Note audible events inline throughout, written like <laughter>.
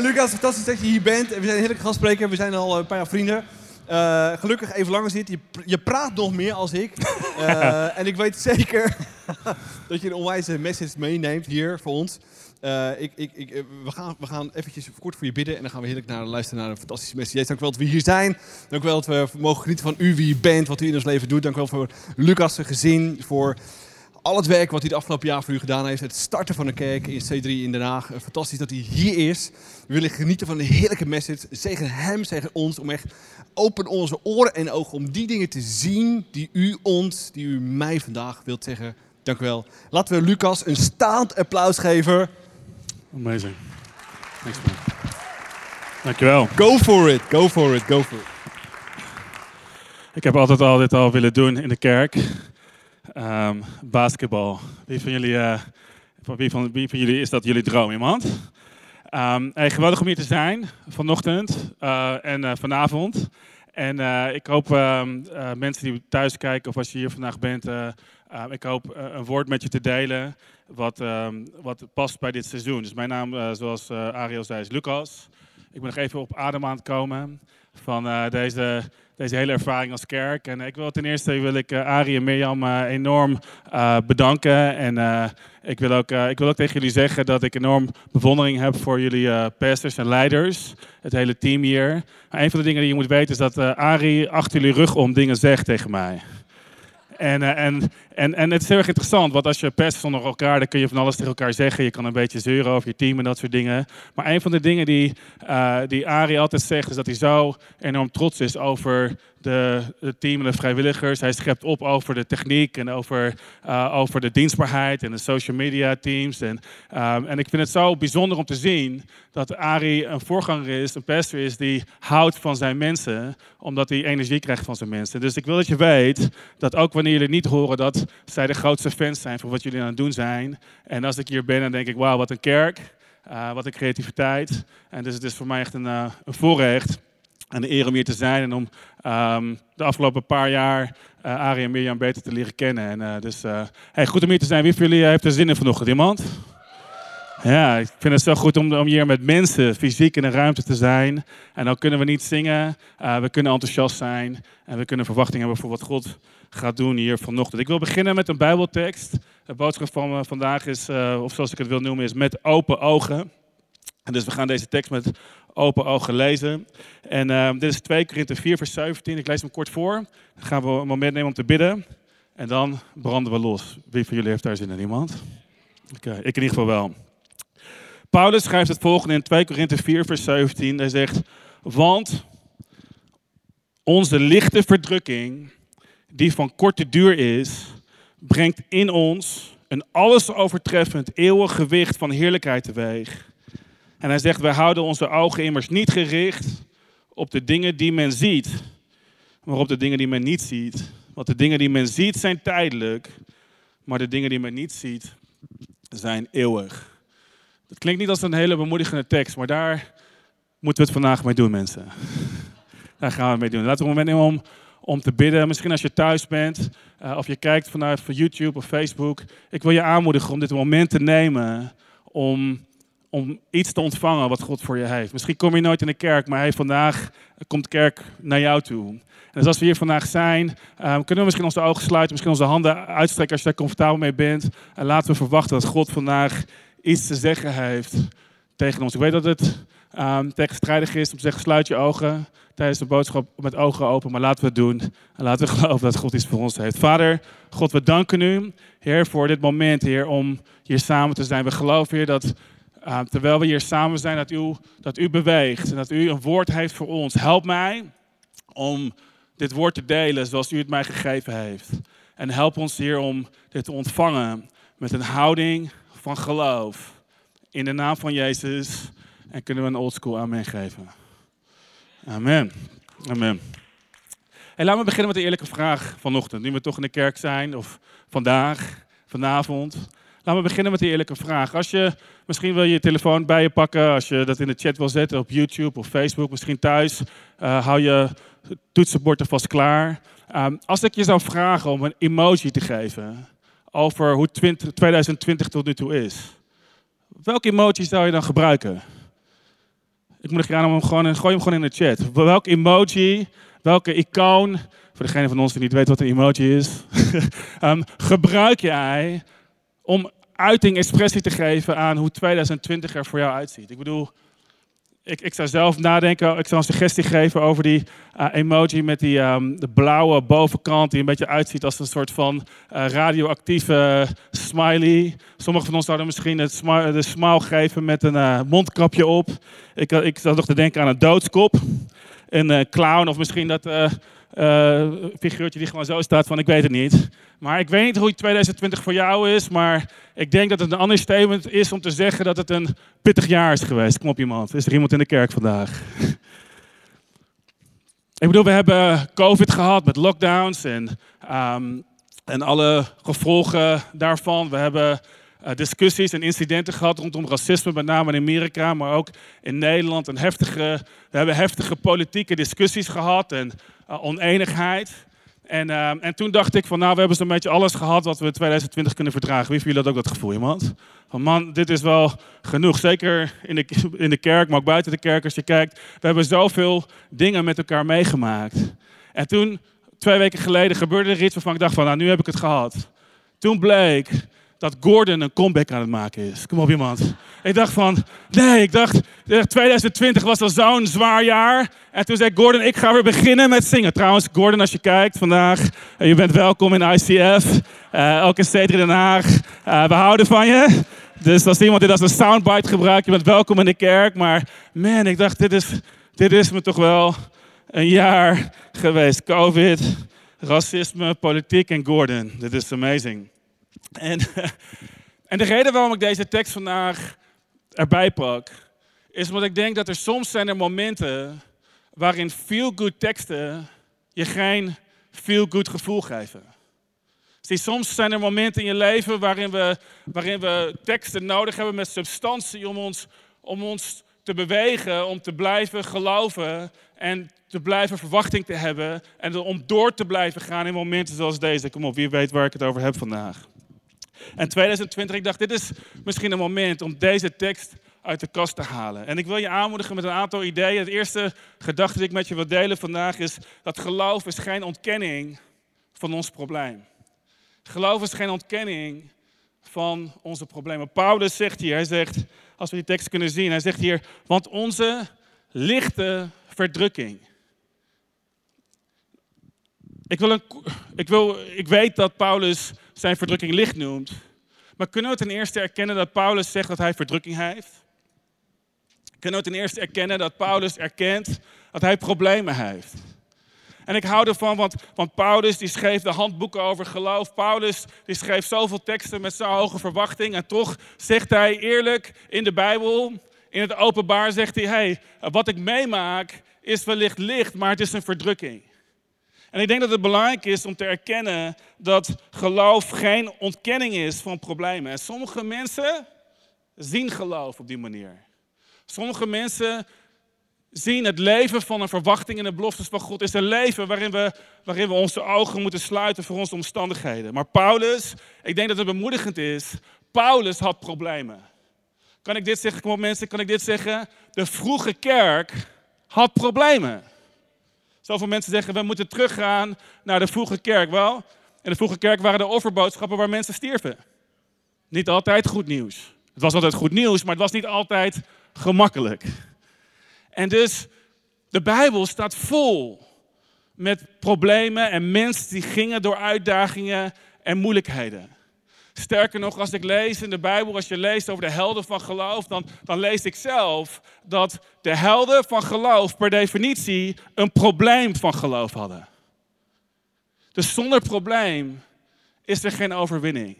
Lucas, fantastisch dat je hier bent. We zijn een heerlijke gastspreker. We zijn al een paar jaar vrienden. Uh, gelukkig even langer zit. Je, je, praat nog meer als ik. Uh, <laughs> en ik weet zeker <laughs> dat je een onwijze message meeneemt hier voor ons. Uh, ik, ik, ik, we, gaan, we gaan eventjes kort voor je bidden en dan gaan we heerlijk naar luisteren naar een fantastische message. Dank wel dat we hier zijn. Dank wel dat we mogen genieten van u, wie je bent, wat u in ons leven doet. Dank wel voor Lucas' gezin, voor al het werk wat hij het afgelopen jaar voor u gedaan heeft. Het starten van een kerk in C3 in Den Haag. Fantastisch dat hij hier is. We willen genieten van een heerlijke message. Zegen hem, zegen ons. Om echt open onze oren en ogen om die dingen te zien die u ons, die u mij vandaag wilt zeggen. Dank u wel. Laten we Lucas een staand applaus geven. Amazing. Thanks man. Dankjewel. Go for it, go for it, go for it. Ik heb altijd al dit al willen doen in de kerk. Um, basketbal. Wie van jullie, uh, wie van, wie van jullie is dat jullie droom? Iemand? Um, hey, geweldig om hier te zijn vanochtend uh, en uh, vanavond. En ik hoop um, mensen die thuis kijken of als je hier vandaag bent, ik hoop een woord met je te delen wat, wat past bij dit seizoen. Dus mijn naam, zoals Ariel zei, is Lucas. Ik ben nog even op adem aan het komen van deze deze hele ervaring als kerk. En ik wil ten eerste wil ik uh, Arie en Mirjam uh, enorm uh, bedanken. En ik, wil ook, ik wil ook tegen jullie zeggen dat ik enorm bewondering heb voor jullie pastors en leiders. Het hele team hier. Maar een van de dingen die je moet weten is dat Arie achter jullie rug om dingen zegt tegen mij. En, en, en, en het is heel erg interessant, want als je pest onder elkaar, dan kun je van alles tegen elkaar zeggen. Je kan een beetje zeuren over je team en dat soort dingen. Maar een van de dingen die, uh, die Arie altijd zegt, is dat hij zo enorm trots is over de, het team en de vrijwilligers. Hij schept op over de techniek en over, uh, over de dienstbaarheid en de social media teams. En, um, en ik vind het zo bijzonder om te zien dat Arie een voorganger is, een pastor is die houdt van zijn mensen, omdat hij energie krijgt van zijn mensen. Dus ik wil dat je weet dat ook wanneer jullie niet horen dat zij de grootste fans zijn voor wat jullie aan het doen zijn. En als ik hier ben, dan denk ik, wauw, wat een kerk. Uh, wat een creativiteit. En dus het is voor mij echt een, uh, een voorrecht en een eer om hier te zijn en om um, de afgelopen paar jaar uh, en Mirjam beter te leren kennen. En, dus hey, goed om hier te zijn. Wie van jullie heeft er zin in vanochtend? Iemand? Ja, ik vind het zo goed om, om hier met mensen fysiek in een ruimte te zijn. En dan kunnen we niet zingen, we kunnen enthousiast zijn en we kunnen verwachting hebben voor wat God gaat doen hier vanochtend. Ik wil beginnen met een Bijbeltekst. De boodschap van vandaag is, of zoals ik het wil noemen, is met open ogen. En dus we gaan deze tekst met open ogen lezen. En dit is 2 Korinthe 4, vers 17. Ik lees hem kort voor. Dan gaan we een moment nemen om te bidden. En dan branden we los. Wie van jullie heeft daar zin in? Iemand? Oké, ik in ieder geval wel. Paulus schrijft het volgende in 2 Korinthe 4, vers 17. Hij zegt, want onze lichte verdrukking, die van korte duur is, brengt in ons een alles overtreffend eeuwig gewicht van heerlijkheid teweeg en hij zegt, wij houden onze ogen immers niet gericht op de dingen die men ziet, maar op de dingen die men niet ziet. Want de dingen die men ziet zijn tijdelijk, maar de dingen die men niet ziet zijn eeuwig. Dat klinkt niet als een hele bemoedigende tekst, maar daar moeten we het vandaag mee doen, mensen. Daar gaan we het mee doen. Laten we een moment nemen om, om te bidden. Misschien als je thuis bent uh, of je kijkt vanuit van YouTube of Facebook. Ik wil je aanmoedigen om dit moment te nemen om om iets te ontvangen wat God voor je heeft. Misschien kom je nooit in de kerk, maar hey, vandaag komt de kerk naar jou toe. En dus als we hier vandaag zijn, um, kunnen we misschien onze ogen sluiten, misschien onze handen uitstrekken als je daar comfortabel mee bent. En laten we verwachten dat God vandaag iets te zeggen heeft tegen ons. Ik weet dat het um, tegenstrijdig is om te zeggen, sluit je ogen tijdens de boodschap met ogen open, maar laten we het doen. En laten we <laughs> geloven dat God iets voor ons heeft. Vader, God, we danken u, Heer, voor dit moment, Heer, om hier samen te zijn. We geloven, Heer, dat uh, terwijl we hier samen zijn, dat u, dat u beweegt en dat u een woord heeft voor ons. Help mij om dit woord te delen zoals u het mij gegeven heeft. En help ons hier om dit te ontvangen met een houding van geloof. In de naam van Jezus. En kunnen we een oldschool amen geven. Amen. Amen. En laten we beginnen met de eerlijke vraag vanochtend. Nu we toch in de kerk zijn, of vandaag, vanavond. Laten we beginnen met de eerlijke vraag. Als je, misschien wil je je telefoon bij je pakken, als je dat in de chat wil zetten op YouTube of Facebook, misschien thuis, uh, hou je toetsenbord er vast klaar. Um, als ik je zou vragen om een emoji te geven over hoe 20, 2020 tot nu toe is, welke emoji zou je dan gebruiken? Ik moet er aan om hem gewoon, gooi hem gewoon in de chat. Welk emoji, welke icoon, voor degene van ons die niet weet wat een emoji is, um, <laughs> gebruik jij om uiting, expressie te geven aan hoe 2020 er voor jou uitziet? Ik bedoel, ik, ik zou zelf nadenken, ik zou een suggestie geven over die uh, emoji met die um, de blauwe bovenkant, die een beetje uitziet als een soort van uh, radioactieve smiley. Sommigen van ons zouden misschien het smile, de smile geven met een uh, mondkapje op. Ik, ik zat nog te denken aan een doodskop, een clown of misschien dat uh, figuurtje die gewoon zo staat van ik weet het niet. Maar ik weet niet hoe 2020 voor jou is, maar ik denk dat het een ander statement is om te zeggen dat het een pittig jaar is geweest. Kom op iemand, is er iemand in de kerk vandaag? ik bedoel, we hebben COVID gehad met lockdowns en, um, en alle gevolgen daarvan. We hebben uh, discussies en incidenten gehad rondom racisme, met name in Amerika, maar ook in Nederland. En heftige, we hebben heftige politieke discussies gehad en oneenigheid. En, uh, en toen dacht ik van, nou, we hebben zo'n beetje alles gehad wat we in 2020 kunnen verdragen. Wie van jullie had ook dat gevoel, iemand? Van, man, dit is wel genoeg. Zeker in de, in de kerk, maar ook buiten de kerk als je kijkt. We hebben zoveel dingen met elkaar meegemaakt. En toen, twee weken geleden, gebeurde er iets waarvan ik dacht van, nou, nu heb ik het gehad. Toen bleek dat Gordon een comeback aan het maken is. Kom op iemand. Ik dacht van, nee, ik dacht, 2020 was al zo'n zwaar jaar. En toen zei Gordon, ik ga weer beginnen met zingen. Trouwens, Gordon, als je kijkt vandaag, eh, je bent welkom in ICF. Uh, ook in Stedelijk Den Haag. We houden van je. Dus als iemand dit als een soundbite gebruikt, je bent welkom in de kerk. Maar man, ik dacht, dit is, dit is me toch wel een jaar geweest. Covid, racisme, politiek en Gordon. Dit is amazing. En, <laughs> en de reden waarom ik deze tekst vandaag erbij pak, is omdat ik denk dat er soms zijn er momenten waarin feel-good teksten je geen feel-good gevoel geven. Zie, soms zijn er momenten in je leven waarin we, waarin we teksten nodig hebben met substantie om ons, om ons te bewegen, om te blijven geloven en te blijven verwachting te hebben en om door te blijven gaan in momenten zoals deze. Kom op, wie weet waar ik het over heb vandaag. En 2020, ik dacht, dit is misschien een moment om deze tekst uit de kast te halen. En ik wil je aanmoedigen met een aantal ideeën. Het eerste gedachte die ik met je wil delen vandaag is dat geloof is geen ontkenning van ons probleem. Geloof is geen ontkenning van onze problemen. Paulus zegt hier, hij zegt, als we die tekst kunnen zien, hij zegt hier, want onze lichte verdrukking. Ik, wil een, ik, wil, ik weet dat Paulus zijn verdrukking licht noemt. Maar kunnen we ten eerste erkennen dat Paulus zegt dat hij verdrukking heeft? Kunnen we ten eerste erkennen dat Paulus erkent dat hij problemen heeft? En ik hou ervan, want, want Paulus die schreef de handboeken over geloof. Paulus die schreef zoveel teksten met zo'n hoge verwachting. En toch zegt hij eerlijk in de Bijbel, in het openbaar zegt hij... Hey, wat ik meemaak is wellicht licht, maar het is een verdrukking. En ik denk dat het belangrijk is om te erkennen dat geloof geen ontkenning is van problemen. En sommige mensen zien geloof op die manier. Sommige mensen zien het leven van een verwachting en de beloftes van God is een leven waarin we, waarin we onze ogen moeten sluiten voor onze omstandigheden. Maar Paulus, ik denk dat het bemoedigend is, Paulus had problemen. Kan ik dit zeggen? Kom op mensen, kan ik dit zeggen? De vroege kerk had problemen. Zoveel mensen zeggen, we moeten teruggaan naar de vroege kerk. Wel, in de vroege kerk waren er offerboodschappen waar mensen stierven. Niet altijd goed nieuws. Het was altijd goed nieuws, maar het was niet altijd gemakkelijk. En dus, de Bijbel staat vol met problemen en mensen die gingen door uitdagingen en moeilijkheden. Sterker nog, als ik lees in de Bijbel, als je leest over de helden van geloof, dan, dan lees ik zelf dat de helden van geloof per definitie een probleem van geloof hadden. Dus zonder probleem is er geen overwinning.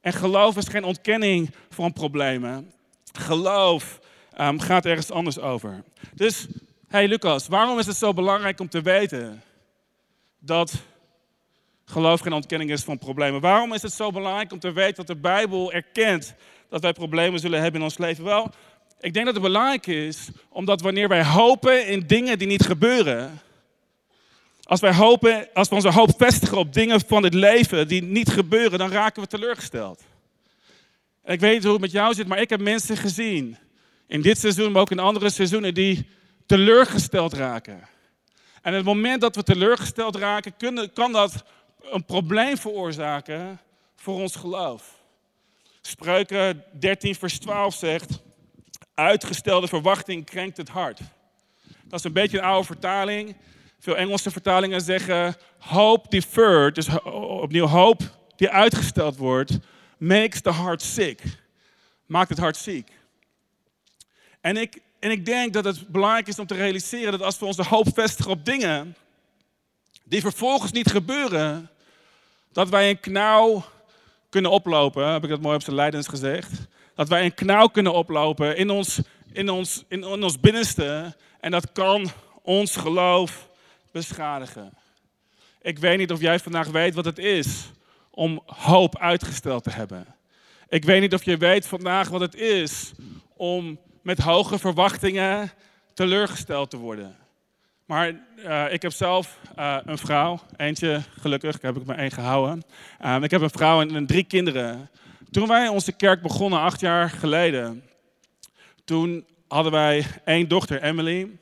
En geloof is geen ontkenning van problemen. Geloof um, gaat ergens anders over. Dus, hey Lucas, waarom is het zo belangrijk om te weten dat geloof geen ontkenning is van problemen. Waarom is het zo belangrijk om te weten dat de Bijbel erkent dat wij problemen zullen hebben in ons leven? Wel, ik denk dat het belangrijk is omdat wanneer wij hopen in dingen die niet gebeuren, als wij hopen, als we onze hoop vestigen op dingen van het leven die niet gebeuren, dan raken we teleurgesteld. Ik weet niet hoe het met jou zit, maar ik heb mensen gezien In dit seizoen, maar ook in andere seizoenen, die teleurgesteld raken. En het moment dat we teleurgesteld raken, kan dat een probleem veroorzaken voor ons geloof. Spreuken 13, vers 12 zegt: Uitgestelde verwachting krenkt het hart. Dat is een beetje een oude vertaling. Veel Engelse vertalingen zeggen: Hope deferred, dus opnieuw hoop die uitgesteld wordt, makes the heart sick. Maakt het hart ziek. En ik, en ik denk dat het belangrijk is om te realiseren dat als we onze hoop vestigen op dingen die vervolgens niet gebeuren, dat wij een knauw kunnen oplopen. Heb ik dat mooi op zijn leidens gezegd? Dat wij een knauw kunnen oplopen in ons, in ons, in, in ons binnenste. En dat kan ons geloof beschadigen. Ik weet niet of jij vandaag weet wat het is om hoop uitgesteld te hebben. Ik weet niet of je weet vandaag wat het is om met hoge verwachtingen teleurgesteld te worden. Maar uh, ik heb zelf uh, een vrouw, eentje gelukkig, heb ik me één gehouden. Um, ik heb een vrouw en, drie kinderen. Toen wij onze kerk begonnen, acht jaar geleden, toen hadden wij één dochter, Emily.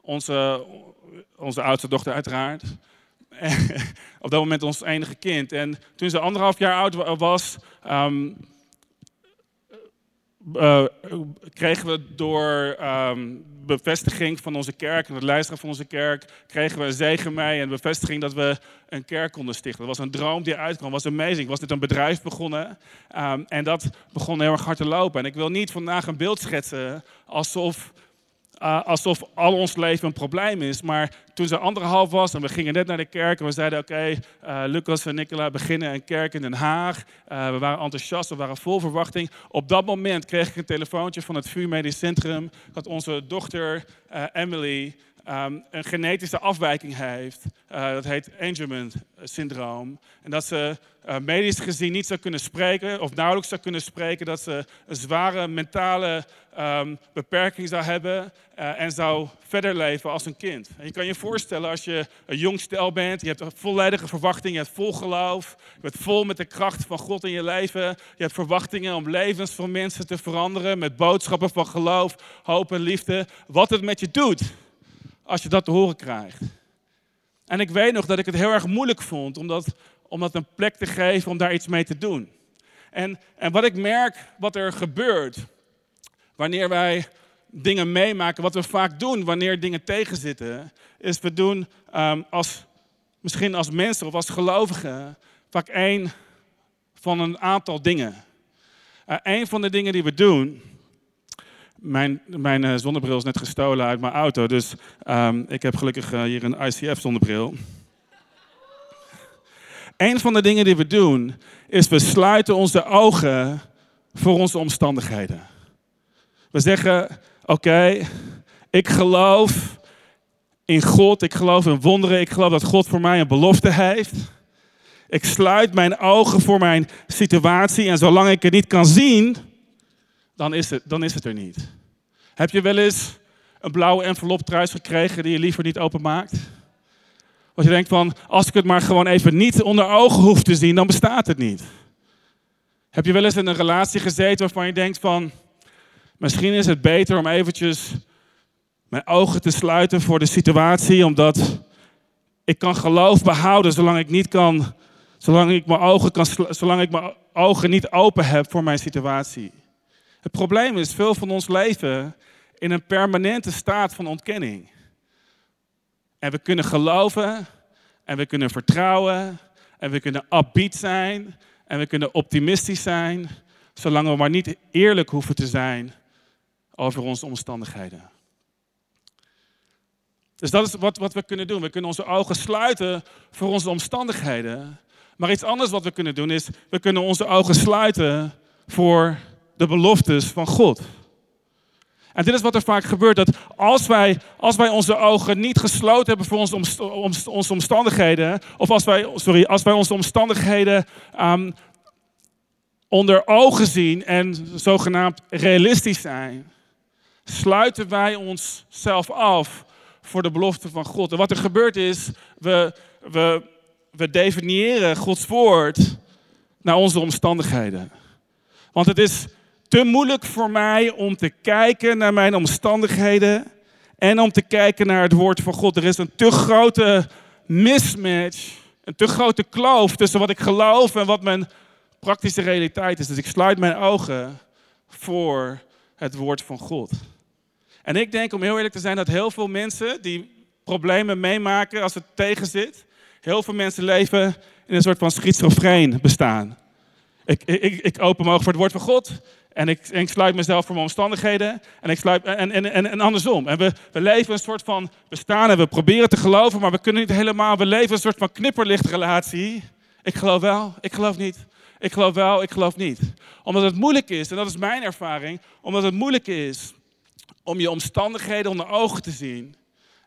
Onze, onze oudste dochter uiteraard. <laughs> op dat moment ons enige kind. En toen ze anderhalf jaar oud was, um, uh, kregen we door um, bevestiging van onze kerk en het luisteren van onze kerk, kregen we een zegen mee en bevestiging dat we een kerk konden stichten. Dat was een droom die uitkwam, was amazing. Was dit een bedrijf begonnen um, en dat begon heel erg hard te lopen. En ik wil niet vandaag een beeld schetsen alsof uh, alsof al ons leven een probleem is. Maar toen ze anderhalf was en we gingen net naar de kerk en we zeiden: Oké, okay, uh, Lucas en Nicola beginnen een kerk in Den Haag. Uh, we waren enthousiast, we waren vol verwachting. Op dat moment kreeg ik een telefoontje van het VU Centrum dat onze dochter Emily um, een genetische afwijking heeft. Uh, dat heet Angelman syndroom. En dat ze uh, medisch gezien niet zou kunnen spreken, of nauwelijks zou kunnen spreken. Dat ze een zware mentale um, beperking zou hebben uh, en zou verder leven als een kind. En je kan je voorstellen als je een jong stel bent, je hebt een volledige verwachting, je hebt vol geloof, je bent vol met de kracht van God in je leven. Je hebt verwachtingen om levens van mensen te veranderen met boodschappen van geloof, hoop en liefde. Wat het met je doet als je dat te horen krijgt. En ik weet nog dat ik het heel erg moeilijk vond om dat, om dat een plek te geven om daar iets mee te doen. En, en wat ik merk, wat er gebeurt wanneer wij dingen meemaken, wat we vaak doen wanneer dingen tegenzitten, is we doen um, als, misschien als mensen of als gelovigen vaak één van een aantal dingen. Uh, een van de dingen die we doen mijn, mijn uh, zonnebril is net gestolen uit mijn auto, dus um, ik heb gelukkig uh, hier een ICF zonnebril. Een van de dingen die we doen, is we sluiten onze ogen voor onze omstandigheden. We zeggen, oké, ik geloof in God, ik geloof in wonderen, ik geloof dat God voor mij een belofte heeft. Ik sluit mijn ogen voor mijn situatie en zolang ik het niet kan zien, dan is het, dan is het er niet. Heb je wel eens een blauwe envelop thuis gekregen die je liever niet openmaakt? Als je denkt van, als ik het maar gewoon even niet onder ogen hoef te zien, dan bestaat het niet. Heb je wel eens in een relatie gezeten waarvan je denkt van, misschien is het beter om eventjes mijn ogen te sluiten voor de situatie, omdat ik kan geloof behouden zolang ik niet kan, zolang ik mijn ogen, kan, zolang ik mijn ogen niet open heb voor mijn situatie. Het probleem is, veel van ons leven in een permanente staat van ontkenning. En we kunnen geloven en we kunnen vertrouwen en we kunnen upbeat zijn en we kunnen optimistisch zijn, zolang we maar niet eerlijk hoeven te zijn over onze omstandigheden. Dus dat is wat, wat we kunnen doen. We kunnen onze ogen sluiten voor onze omstandigheden. Maar iets anders wat we kunnen doen is, we kunnen onze ogen sluiten voor de beloftes van God. En dit is wat er vaak gebeurt, dat als wij, als wij onze ogen niet gesloten hebben voor onze, onze omstandigheden, of als wij, sorry, als wij onze omstandigheden um, onder ogen zien en zogenaamd realistisch zijn, sluiten wij onszelf af voor de belofte van God. En wat er gebeurt is, we, we, we definiëren Gods woord naar onze omstandigheden. Want het is te moeilijk voor mij om te kijken naar mijn omstandigheden en om te kijken naar het woord van God. Er is een te grote mismatch, een te grote kloof tussen wat ik geloof en wat mijn praktische realiteit is. Dus ik sluit mijn ogen voor het woord van God. En ik denk, om heel eerlijk te zijn, dat heel veel mensen die problemen meemaken als het tegenzit, heel veel mensen leven in een soort van schizofreen bestaan. Ik, ik, ik open mijn ogen voor het woord van God en ik, ik sluit mezelf voor mijn omstandigheden en, ik sluit, en, en, en, en andersom. En we, we leven een soort van bestaan en we proberen te geloven, maar we kunnen niet helemaal. We leven een soort van knipperlichtrelatie. Ik geloof wel, ik geloof niet. Ik geloof wel, ik geloof niet. Omdat het moeilijk is, en dat is mijn ervaring, omdat het moeilijk is om je omstandigheden onder ogen te zien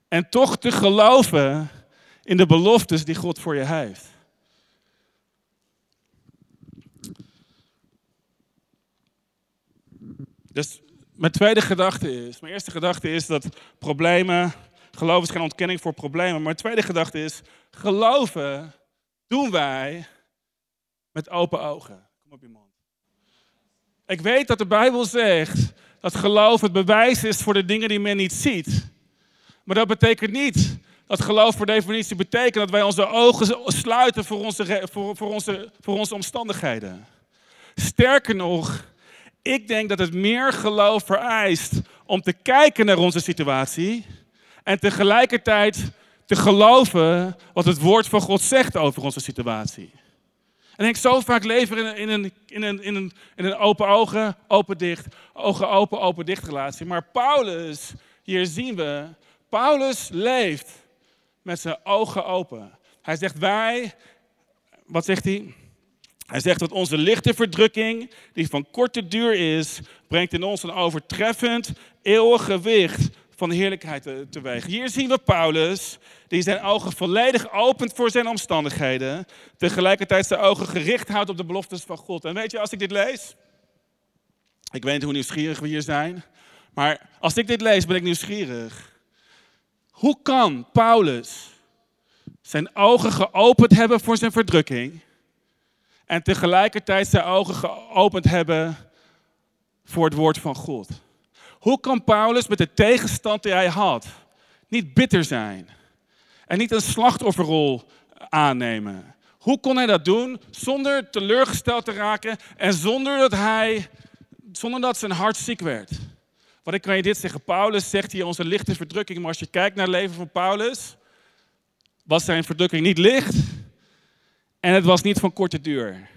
en toch te geloven in de beloftes die God voor je heeft. Dus mijn tweede gedachte is, mijn eerste gedachte is dat problemen, geloven is geen ontkenning voor problemen. Maar mijn tweede gedachte is, geloven doen wij met open ogen. Kom op je mond. Ik weet dat de Bijbel zegt dat geloof het bewijs is voor de dingen die men niet ziet. Maar dat betekent niet dat geloof per definitie betekent dat wij onze ogen sluiten voor onze, voor, voor onze, voor onze omstandigheden. Sterker nog, ik denk dat het meer geloof vereist om te kijken naar onze situatie en tegelijkertijd te geloven wat het woord van God zegt over onze situatie. En ik zo vaak leven in een, in een, in een, in een, in een open ogen, open dicht, ogen open, open dicht relatie. Maar Paulus, hier zien we, Paulus leeft met zijn ogen open. Hij zegt wij, wat zegt hij? Hij zegt dat onze lichte verdrukking, die van korte duur is, brengt in ons een overtreffend, eeuwig gewicht van heerlijkheid teweeg. Hier zien we Paulus, die zijn ogen volledig opent voor zijn omstandigheden, tegelijkertijd zijn ogen gericht houdt op de beloftes van God. En weet je, als ik dit lees, ik weet niet hoe nieuwsgierig we hier zijn, maar als ik dit lees, ben ik nieuwsgierig. Hoe kan Paulus zijn ogen geopend hebben voor zijn verdrukking en tegelijkertijd zijn ogen geopend hebben voor het woord van God? Hoe kan Paulus met de tegenstand die hij had niet bitter zijn en niet een slachtofferrol aannemen? Hoe kon hij dat doen zonder teleurgesteld te raken en zonder dat, hij, zonder dat zijn hart ziek werd? Want ik kan je dit zeggen, Paulus zegt hier onze lichte verdrukking, maar als je kijkt naar het leven van Paulus, was zijn verdrukking niet licht en het was niet van korte duur.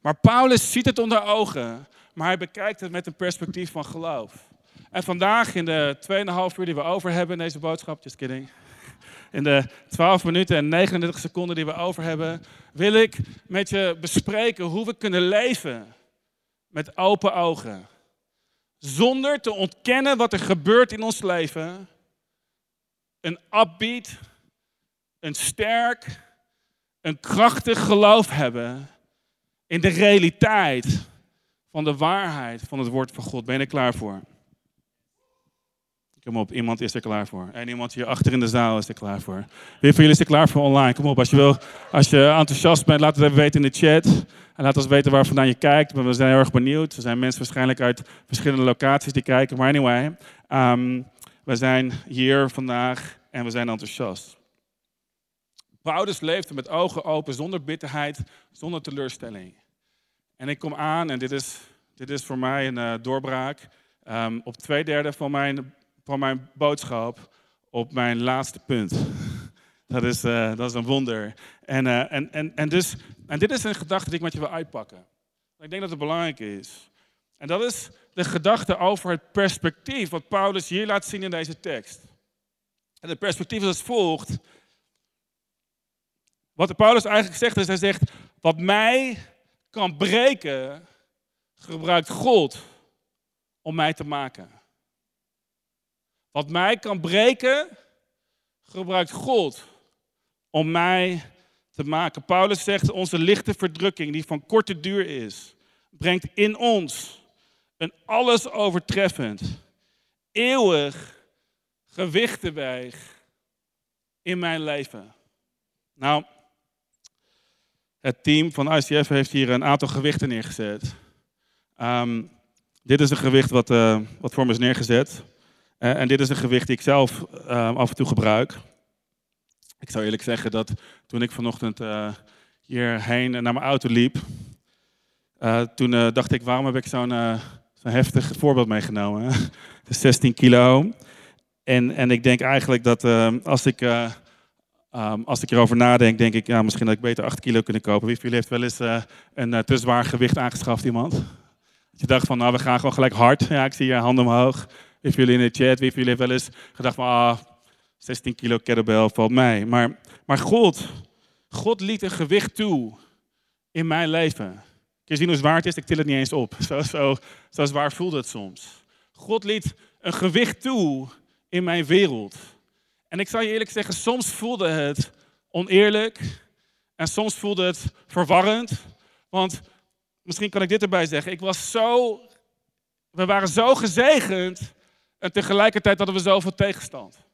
Maar Paulus ziet het onder ogen maar hij bekijkt het met een perspectief van geloof. En vandaag in de 2,5 uur die we over hebben in deze boodschap, kidding. In de 12 minuten en 39 seconden die we over hebben, wil ik met je bespreken hoe we kunnen leven met open ogen. Zonder te ontkennen wat er gebeurt in ons leven. Een upbeat, een sterk, een krachtig geloof hebben in de realiteit van de waarheid van het woord van God. Ben je er klaar voor? Kom op, iemand is er klaar voor. En iemand hier achter in de zaal is er klaar voor. Wie van jullie is er klaar voor online? Kom op, als je, wil, als je enthousiast bent, laat het even weten in de chat. En laat ons weten waar vandaan je kijkt. We zijn heel erg benieuwd. Er zijn mensen waarschijnlijk uit verschillende locaties die kijken. Maar anyway, um, we zijn hier vandaag en we zijn enthousiast. Paulus leefde met ogen open, zonder bitterheid, zonder teleurstelling. En ik kom aan, en dit is, dit is voor mij een uh, doorbraak, um, op twee derde van mijn, van mijn boodschap op mijn laatste punt. <laughs> Dat is, uh, dat is een wonder. En, uh, en, en, en, dus, en dit is een gedachte die ik met je wil uitpakken. Ik denk dat het belangrijk is. En dat is de gedachte over het perspectief wat Paulus hier laat zien in deze tekst. En het perspectief is als volgt. Wat Paulus eigenlijk zegt is, hij zegt, wat mij kan breken, gebruikt God om mij te maken. Wat mij kan breken, gebruikt God om mij te maken. Paulus zegt, onze lichte verdrukking, die van korte duur is, brengt in ons een alles overtreffend, eeuwig gewicht in mijn leven. Nou, het team van ICF heeft hier een aantal gewichten neergezet. Um, dit is een gewicht wat, uh, wat voor me is neergezet. Uh, en dit is een gewicht die ik zelf uh, af en toe gebruik. Ik zou eerlijk zeggen dat toen ik vanochtend hierheen naar mijn auto liep, toen dacht ik, waarom heb ik zo'n zo'n heftig voorbeeld meegenomen? <laughs> Het is 16 kilo. En, en ik denk eigenlijk dat als ik Um, als ik erover nadenk, denk ik, ja, misschien dat ik beter 8 kilo kunnen kopen. Wie van jullie heeft wel eens uh, een uh, te zwaar gewicht aangeschaft, iemand? Dat je dacht van, nou, we gaan gewoon gelijk hard. Ja, ik zie je handen omhoog. Wie van jullie in de chat, wie van jullie heeft wel eens gedacht van, ah, 16 kilo kettlebell valt mij. Maar, maar God, God liet een gewicht toe in mijn leven. Kun je zien hoe zwaar het is? Ik til het niet eens op. <laughs> Zo, zo, zo zwaar voelde het soms. God liet een gewicht toe in mijn wereld. En ik zal je eerlijk zeggen, soms voelde het oneerlijk en soms voelde het verwarrend. Want misschien kan ik dit erbij zeggen, ik was zo, we waren zo gezegend en tegelijkertijd hadden we zoveel tegenstand.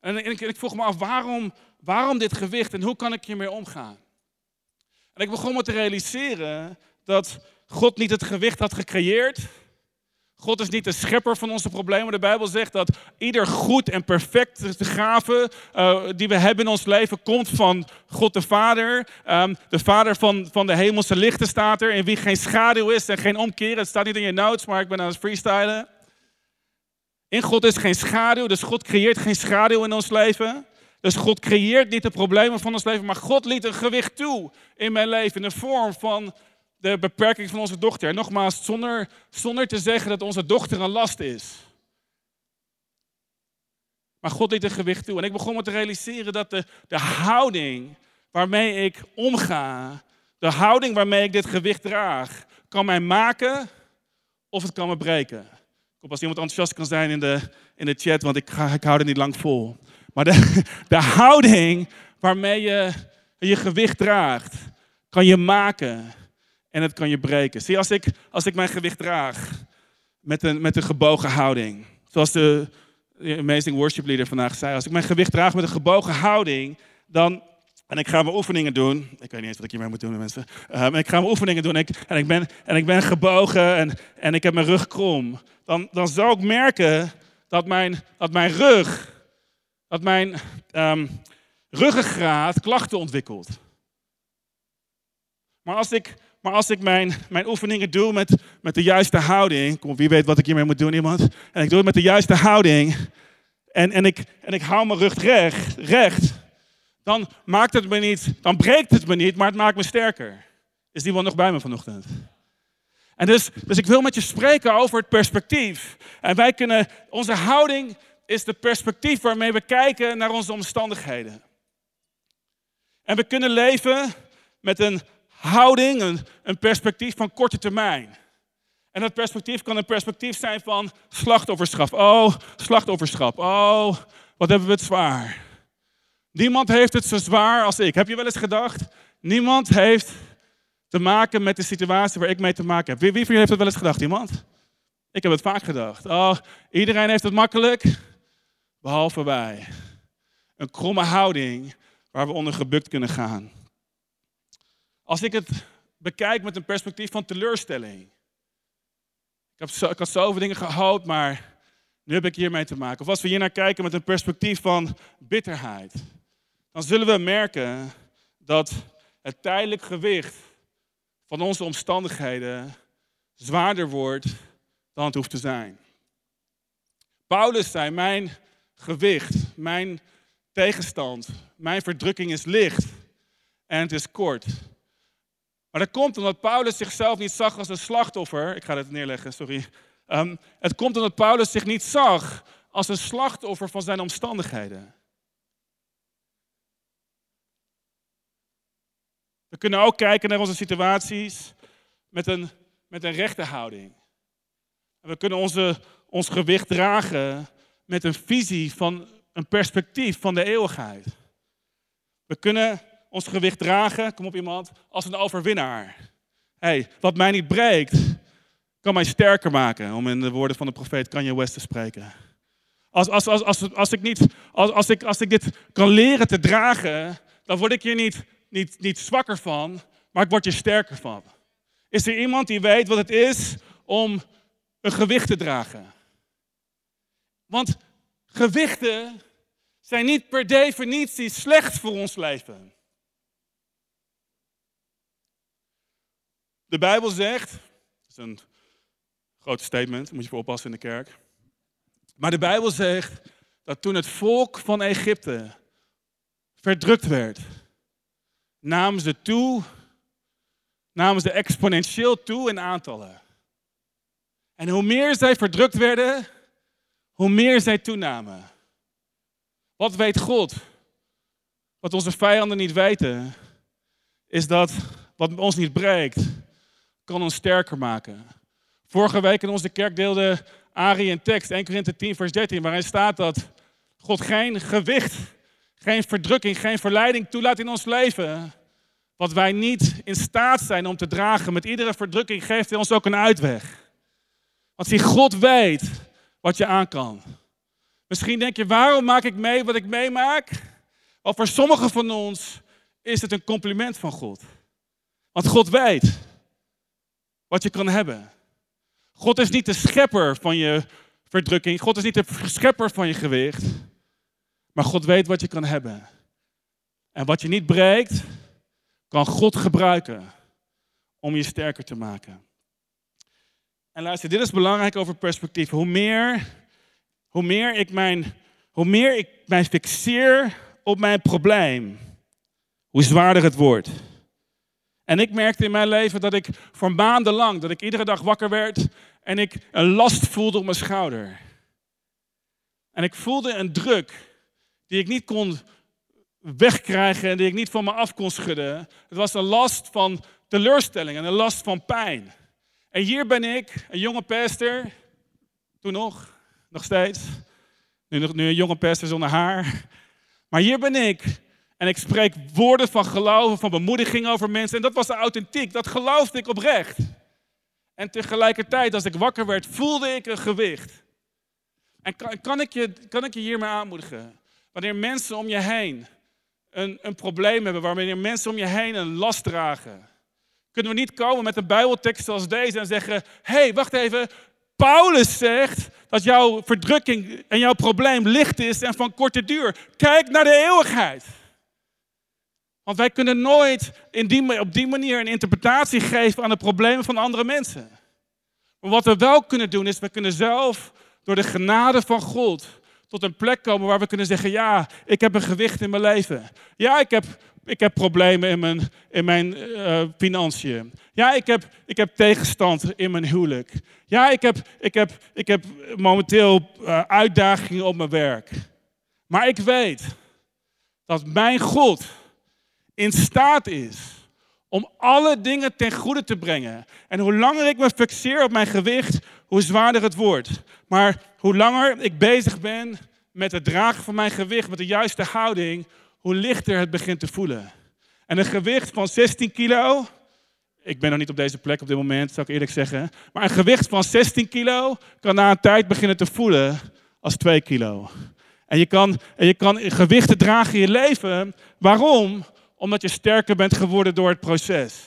En ik, ik vroeg me af, waarom, waarom dit gewicht en hoe kan ik hiermee omgaan? En ik begon me te realiseren dat God niet het gewicht had gecreëerd, God is niet de schepper van onze problemen. De Bijbel zegt dat ieder goed en perfect gave uh, die we hebben in ons leven komt van God de Vader. Um, de Vader van, van de hemelse lichten staat er. In wie geen schaduw is en geen omkeer. Het staat niet in je notes, maar ik ben aan het freestylen. In God is geen schaduw, dus God creëert geen schaduw in ons leven. Dus God creëert niet de problemen van ons leven, maar God liet een gewicht toe in mijn leven in de vorm van de beperking van onze dochter. En nogmaals, zonder, zonder te zeggen dat onze dochter een last is. Maar God liet een gewicht toe. En ik begon me te realiseren dat de, de houding waarmee ik omga, de houding waarmee ik dit gewicht draag, kan mij maken of het kan me breken. Ik hoop als iemand enthousiast kan zijn in de, in de chat, want ik, ik hou er niet lang vol. Maar de, <laughs> de houding waarmee je je gewicht draagt, kan je maken en het kan je breken. Zie, als ik, als ik mijn gewicht draag met een, met een gebogen houding, zoals de Amazing Worship Leader vandaag zei, als ik mijn gewicht draag met een gebogen houding, dan, en ik ga mijn oefeningen doen, ik weet niet eens wat ik hiermee moet doen, mensen, uh, ik ga mijn oefeningen doen en ik, en ik, ben, en ik ben gebogen en, en ik heb mijn rug krom, dan, dan zal ik merken dat mijn, dat mijn rug, dat mijn um, ruggengraat klachten ontwikkelt. Maar als ik maar als ik mijn, mijn oefeningen doe met, met de juiste houding, kom, wie weet wat ik hiermee moet doen, iemand? En ik doe het met de juiste houding en, en, ik, en ik hou mijn rug recht, recht, dan maakt het me niet, dan breekt het me niet, maar het maakt me sterker. Is die wel nog bij me vanochtend? En dus, dus ik wil met je spreken over het perspectief. En wij kunnen, onze houding is de perspectief waarmee we kijken naar onze omstandigheden. En we kunnen leven met een houding, een, een perspectief van korte termijn. En dat perspectief kan een perspectief zijn van slachtofferschap. Oh, slachtofferschap. Oh, wat hebben we het zwaar. Niemand heeft het zo zwaar als ik. Heb je wel eens gedacht? Niemand heeft te maken met de situatie waar ik mee te maken heb. Wie, wie van jullie heeft het wel eens gedacht? Iemand? Ik heb het vaak gedacht. Oh, iedereen heeft het makkelijk, behalve wij. Een kromme houding waar we onder gebukt kunnen gaan. Als ik het bekijk met een perspectief van teleurstelling. Ik, heb ik had zoveel dingen gehoopt, maar nu heb ik hiermee te maken. Of als we hier naar kijken met een perspectief van bitterheid. Dan zullen we merken dat het tijdelijk gewicht van onze omstandigheden zwaarder wordt dan het hoeft te zijn. Paulus zei, mijn gewicht, mijn tegenstand, mijn verdrukking is licht en het is kort. Maar dat komt omdat Paulus zichzelf niet zag als een slachtoffer. Ik ga het neerleggen, sorry. Um, het komt omdat Paulus zich niet zag als een slachtoffer van zijn omstandigheden. We kunnen ook kijken naar onze situaties met een, met een rechte houding. we kunnen onze, ons gewicht dragen met een visie van een perspectief van de eeuwigheid. We kunnen ons gewicht dragen, kom op iemand, als een overwinnaar. Hey, wat mij niet breekt, kan mij sterker maken, om in de woorden van de profeet Kanye West te spreken. Als, als, als, als, als, ik, niet, als, als, ik, als ik dit kan leren te dragen, dan word ik hier niet, niet, niet zwakker van, maar ik word hier sterker van. Is er iemand die weet wat het is om een gewicht te dragen? Want gewichten zijn niet per definitie slecht voor ons leven. De Bijbel zegt, dat is een groot statement, moet je voor oppassen in de kerk. Maar de Bijbel zegt dat toen het volk van Egypte verdrukt werd, namen ze toe, namen ze exponentieel toe in aantallen. En hoe meer zij verdrukt werden, hoe meer zij toenamen. Wat weet God? Wat onze vijanden niet weten, is dat wat ons niet breekt, kan ons sterker maken. Vorige week in onze kerk deelde Ari een tekst, 1 Korinthe 10 vers 13, waarin staat dat God geen gewicht, geen verdrukking, geen verleiding toelaat in ons leven. Wat wij niet in staat zijn om te dragen. Met iedere verdrukking geeft hij ons ook een uitweg. Want zie, God weet wat je aan kan. Misschien denk je, waarom maak ik mee wat ik meemaak? Of voor sommigen van ons is het een compliment van God. Want God weet wat je kan hebben. God is niet de schepper van je verdrukking. God is niet de schepper van je gewicht. Maar God weet wat je kan hebben. En wat je niet breekt, kan God gebruiken om je sterker te maken. En luister, dit is belangrijk over perspectief. Hoe meer, hoe meer, ik, mijn, hoe meer ik mij fixeer op mijn probleem, hoe zwaarder het wordt. En ik merkte in mijn leven dat ik voor maandenlang, dat ik iedere dag wakker werd en ik een last voelde op mijn schouder. En ik voelde een druk die ik niet kon wegkrijgen en die ik niet van me af kon schudden. Het was een last van teleurstelling en een last van pijn. En hier ben ik, een jonge pester, toen nog, nog steeds. Nu, nu een jonge pester zonder haar. Maar hier ben ik en ik spreek woorden van geloof, van bemoediging over mensen. En dat was authentiek, dat geloofde ik oprecht. En tegelijkertijd, als ik wakker werd, voelde ik een gewicht. En kan, kan, ik, je, kan ik je hiermee aanmoedigen? Wanneer mensen om je heen een, een probleem hebben, wanneer mensen om je heen een last dragen, kunnen we niet komen met een Bijbeltekst zoals deze en zeggen: hé, hey, wacht even. Paulus zegt dat jouw verdrukking en jouw probleem licht is en van korte duur. Kijk naar de eeuwigheid. Want wij kunnen nooit op die manier een interpretatie geven aan de problemen van andere mensen. Maar wat we wel kunnen doen is, we kunnen zelf door de genade van God tot een plek komen waar we kunnen zeggen, ja, ik heb een gewicht in mijn leven. Ja, ik heb, ik heb problemen in mijn, in mijn uh, financiën. Ja, ik heb, ik heb tegenstand in mijn huwelijk. Ja, ik heb, ik heb, ik heb momenteel uh, uitdagingen op mijn werk. Maar ik weet dat mijn God in staat is om alle dingen ten goede te brengen. En hoe langer ik me fixeer op mijn gewicht, hoe zwaarder het wordt. Maar hoe langer ik bezig ben met het dragen van mijn gewicht, met de juiste houding, hoe lichter het begint te voelen. En een gewicht van 16 kilo, ik ben nog niet op deze plek op dit moment, zou ik eerlijk zeggen. Maar een gewicht van 16 kilo kan na een tijd beginnen te voelen als 2 kilo. En je kan, en je kan gewichten dragen in je leven. Waarom? Omdat je sterker bent geworden door het proces.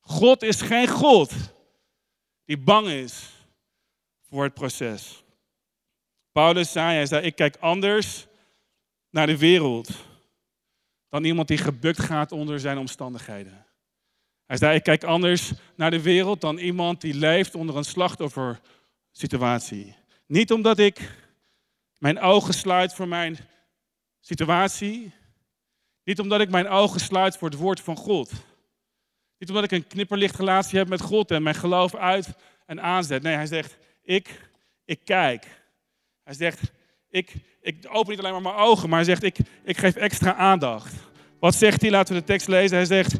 God is geen God die bang is voor het proces. Paulus zei, hij zei, ik kijk anders naar de wereld dan iemand die gebukt gaat onder zijn omstandigheden. Hij zei, ik kijk anders naar de wereld dan iemand die leeft onder een slachtoffersituatie. Niet omdat ik mijn ogen sluit voor mijn situatie, niet omdat ik mijn ogen sluit voor het woord van God. Niet omdat ik een knipperlichtrelatie heb met God en mijn geloof uit en aanzet. Nee, hij zegt, ik, ik kijk. Hij zegt, ik, ik open niet alleen maar mijn ogen, maar hij zegt, ik, ik geef extra aandacht. Wat zegt hij? Laten we de tekst lezen. Hij zegt,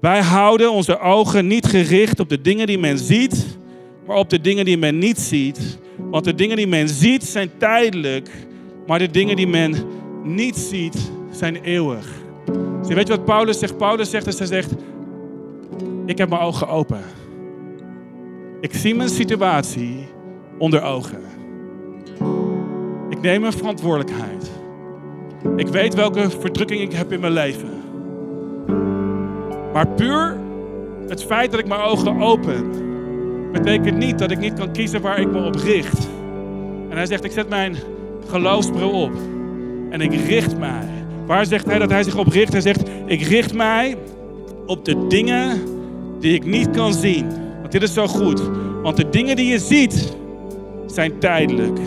wij houden onze ogen niet gericht op de dingen die men ziet, maar op de dingen die men niet ziet. Want de dingen die men ziet zijn tijdelijk, maar de dingen die men niet ziet zijn eeuwig. Dus weet je wat Paulus zegt? Paulus zegt dus hij zegt, ik heb mijn ogen open. Ik zie mijn situatie onder ogen. Ik neem mijn verantwoordelijkheid. Ik weet welke verdrukking ik heb in mijn leven. Maar puur het feit dat ik mijn ogen open, betekent niet dat ik niet kan kiezen waar ik me op richt. En hij zegt, ik zet mijn geloofsbril op en ik richt mij. Waar zegt hij dat hij zich op richt? Hij zegt, ik richt mij op de dingen die ik niet kan zien. Want dit is zo goed. Want de dingen die je ziet zijn tijdelijk.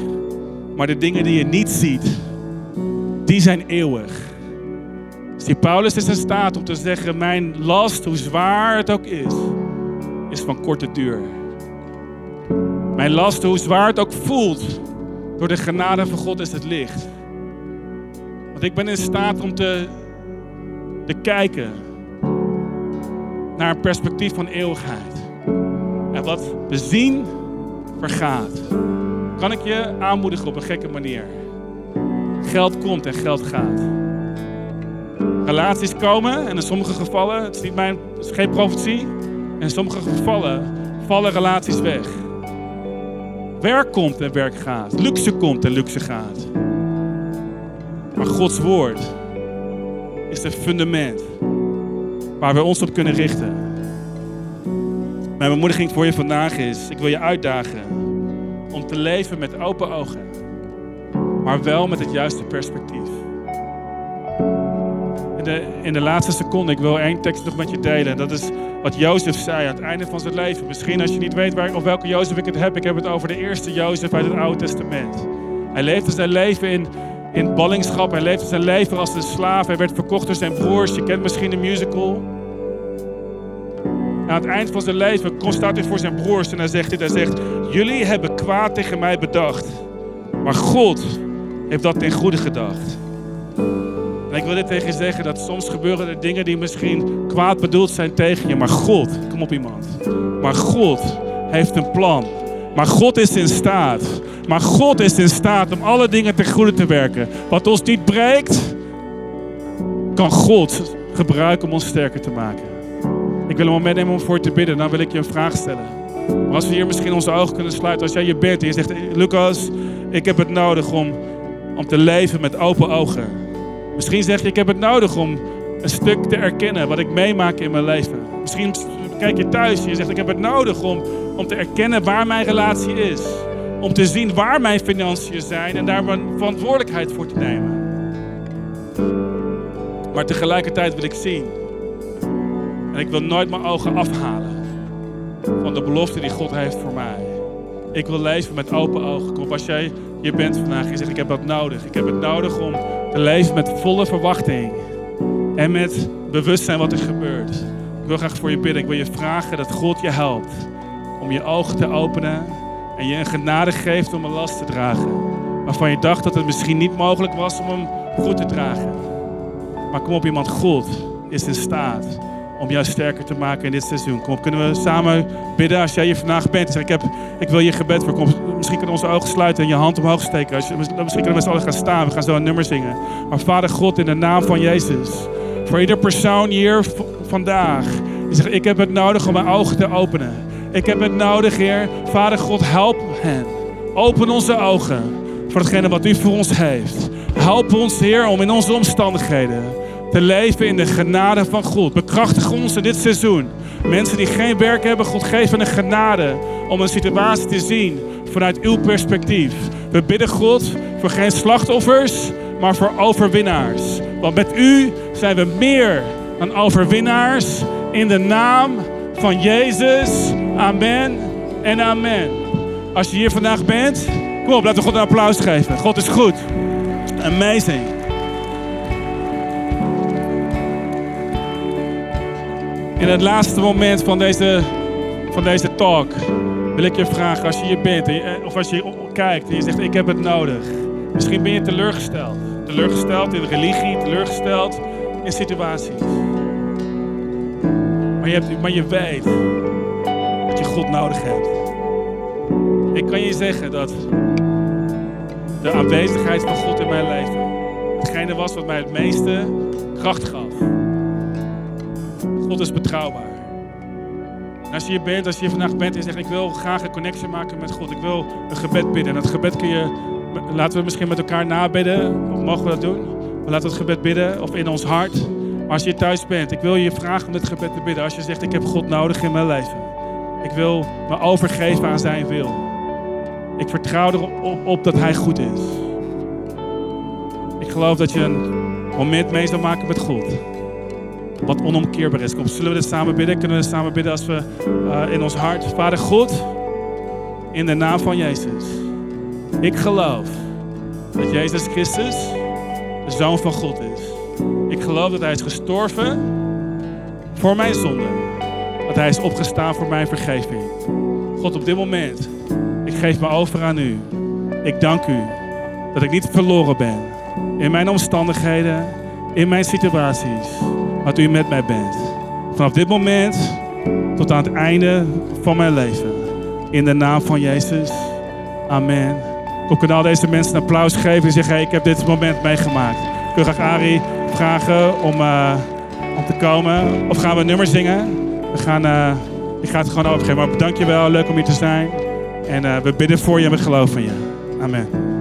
Maar de dingen die je niet ziet, die zijn eeuwig. Dus die Paulus is in staat om te zeggen: Mijn last, hoe zwaar het ook is, is van korte duur. Mijn last, hoe zwaar het ook voelt, door de genade van God is het licht. Want ik ben in staat om te, te kijken naar een perspectief van eeuwigheid. En wat we zien, vergaat. Kan ik je aanmoedigen op een gekke manier? Geld komt en geld gaat. Relaties komen en in sommige gevallen, het is, niet mijn, het is geen profetie, in sommige gevallen vallen relaties weg. Werk komt en werk gaat. Luxe komt en luxe gaat. Maar Gods woord is het fundament waar we ons op kunnen richten. Mijn bemoediging voor je vandaag is: ik wil je uitdagen om te leven met open ogen, maar wel met het juiste perspectief. In de, in de laatste seconde, ik wil één tekst nog met je delen. Dat is wat Jozef zei aan het einde van zijn leven. Misschien als je niet weet waar, of welke Jozef ik het heb, ik heb het over de eerste Jozef uit het Oude Testament. Hij leefde zijn leven in, in ballingschap, hij leefde zijn leven als een slaaf, hij werd verkocht door zijn broers. Je kent misschien de musical. aan het eind van zijn leven staat hij voor zijn broers en hij zegt dit. Hij zegt, jullie hebben kwaad tegen mij bedacht. Maar God heeft dat ten goede gedacht. En ik wil dit tegen je zeggen, dat soms gebeuren er dingen die misschien kwaad bedoeld zijn tegen je. Maar God, kom op iemand. Maar God heeft een plan. Maar God is in staat. Maar God is in staat om alle dingen ten goede te werken. Wat ons niet breekt, kan God gebruiken om ons sterker te maken. Ik wil een moment nemen om voor te bidden. Dan wil ik je een vraag stellen. Maar als we hier misschien onze ogen kunnen sluiten. Als jij je bent en je zegt, Lucas, ik heb het nodig om, om te leven met open ogen. Misschien zeg je, ik heb het nodig om een stuk te erkennen wat ik meemaak in mijn leven. Misschien kijk je thuis en je zegt, ik heb het nodig om, om te erkennen waar mijn relatie is. Om te zien waar mijn financiën zijn en daar mijn verantwoordelijkheid voor te nemen. Maar tegelijkertijd wil ik zien. En ik wil nooit mijn ogen afhalen van de belofte die God heeft voor mij. Ik wil leven met open ogen. Kom als jij hier bent vandaag en zegt, ik heb dat nodig. Ik heb het nodig om te leven met volle verwachting. En met bewustzijn wat er gebeurt. Ik wil graag voor je bidden. Ik wil je vragen dat God je helpt om je ogen te openen. En je een genade geeft om een last te dragen. Waarvan je dacht dat het misschien niet mogelijk was om hem goed te dragen. Maar kom op, iemand God is in staat om jou sterker te maken in dit seizoen. Kom op, kunnen we samen bidden als jij hier vandaag bent. Zeg, ik, heb, ik wil je gebed voor. Misschien kunnen onze ogen sluiten en je hand omhoog steken. Als misschien kunnen we met z'n allen gaan staan. We gaan zo een nummer zingen. Maar Vader God, in de naam van Jezus. Voor ieder persoon hier vandaag. Die zegt, ik heb het nodig om mijn ogen te openen. Ik heb het nodig, Heer. Vader God, help hen. Open onze ogen voor hetgene wat u voor ons heeft. Help ons, Heer, om in onze omstandigheden te leven in de genade van God. Bekrachtig ons in dit seizoen. Mensen die geen werk hebben, God geef hen een genade om een situatie te zien vanuit uw perspectief. We bidden God voor geen slachtoffers, maar voor overwinnaars. Want met u zijn we meer dan overwinnaars in de naam van Jezus. Amen en amen. Als je hier vandaag bent, kom op, laten we God een applaus geven. God is goed. Amazing. In het laatste moment van deze, van deze talk wil ik je vragen, als je hier bent en je- of als je kijkt en je zegt, ik heb het nodig. Misschien ben je teleurgesteld. Teleurgesteld in religie, teleurgesteld in situaties. Maar je, weet dat je God nodig hebt. Ik kan je zeggen dat de aanwezigheid van God in mijn leven hetgene was wat mij het meeste kracht gaf. God is betrouwbaar. En als je hier bent, als je vandaag bent en zegt, ik wil graag een connectie maken met God. Ik wil een gebed bidden. En dat gebed kun je, laten we misschien met elkaar nabidden. Of mogen we dat doen? Maar laten we het gebed bidden of in ons hart. Als je thuis bent, ik wil je vragen om dit gebed te bidden. Als je zegt, ik heb God nodig in mijn leven. Ik wil me overgeven aan zijn wil. Ik vertrouw erop op dat hij goed is. Ik geloof dat je een moment mee zou maken met God. Wat onomkeerbaar is. Kom, zullen we dit samen bidden? Kunnen we dit samen bidden als we uh, in ons hart. Vader God, in de naam van Jezus. Ik geloof dat Jezus Christus de Zoon van God is. Ik geloof dat Hij is gestorven voor mijn zonde. Dat Hij is opgestaan voor mijn vergeving. God, op dit moment, ik geef me over aan U. Ik dank U dat ik niet verloren ben in mijn omstandigheden, in mijn situaties, dat U met mij bent. Vanaf dit moment tot aan het einde van mijn leven. In de naam van Jezus. Amen. Ik kan al deze mensen een applaus geven en zeggen: Ik heb dit moment meegemaakt. Wil graag Ari vragen om, uh, om te komen. Of gaan we een nummer zingen? We gaan, uh, ik ga het gewoon overgeven. Maar dank je wel, leuk om hier te zijn. En uh, we bidden voor je en we geloven in je. Amen.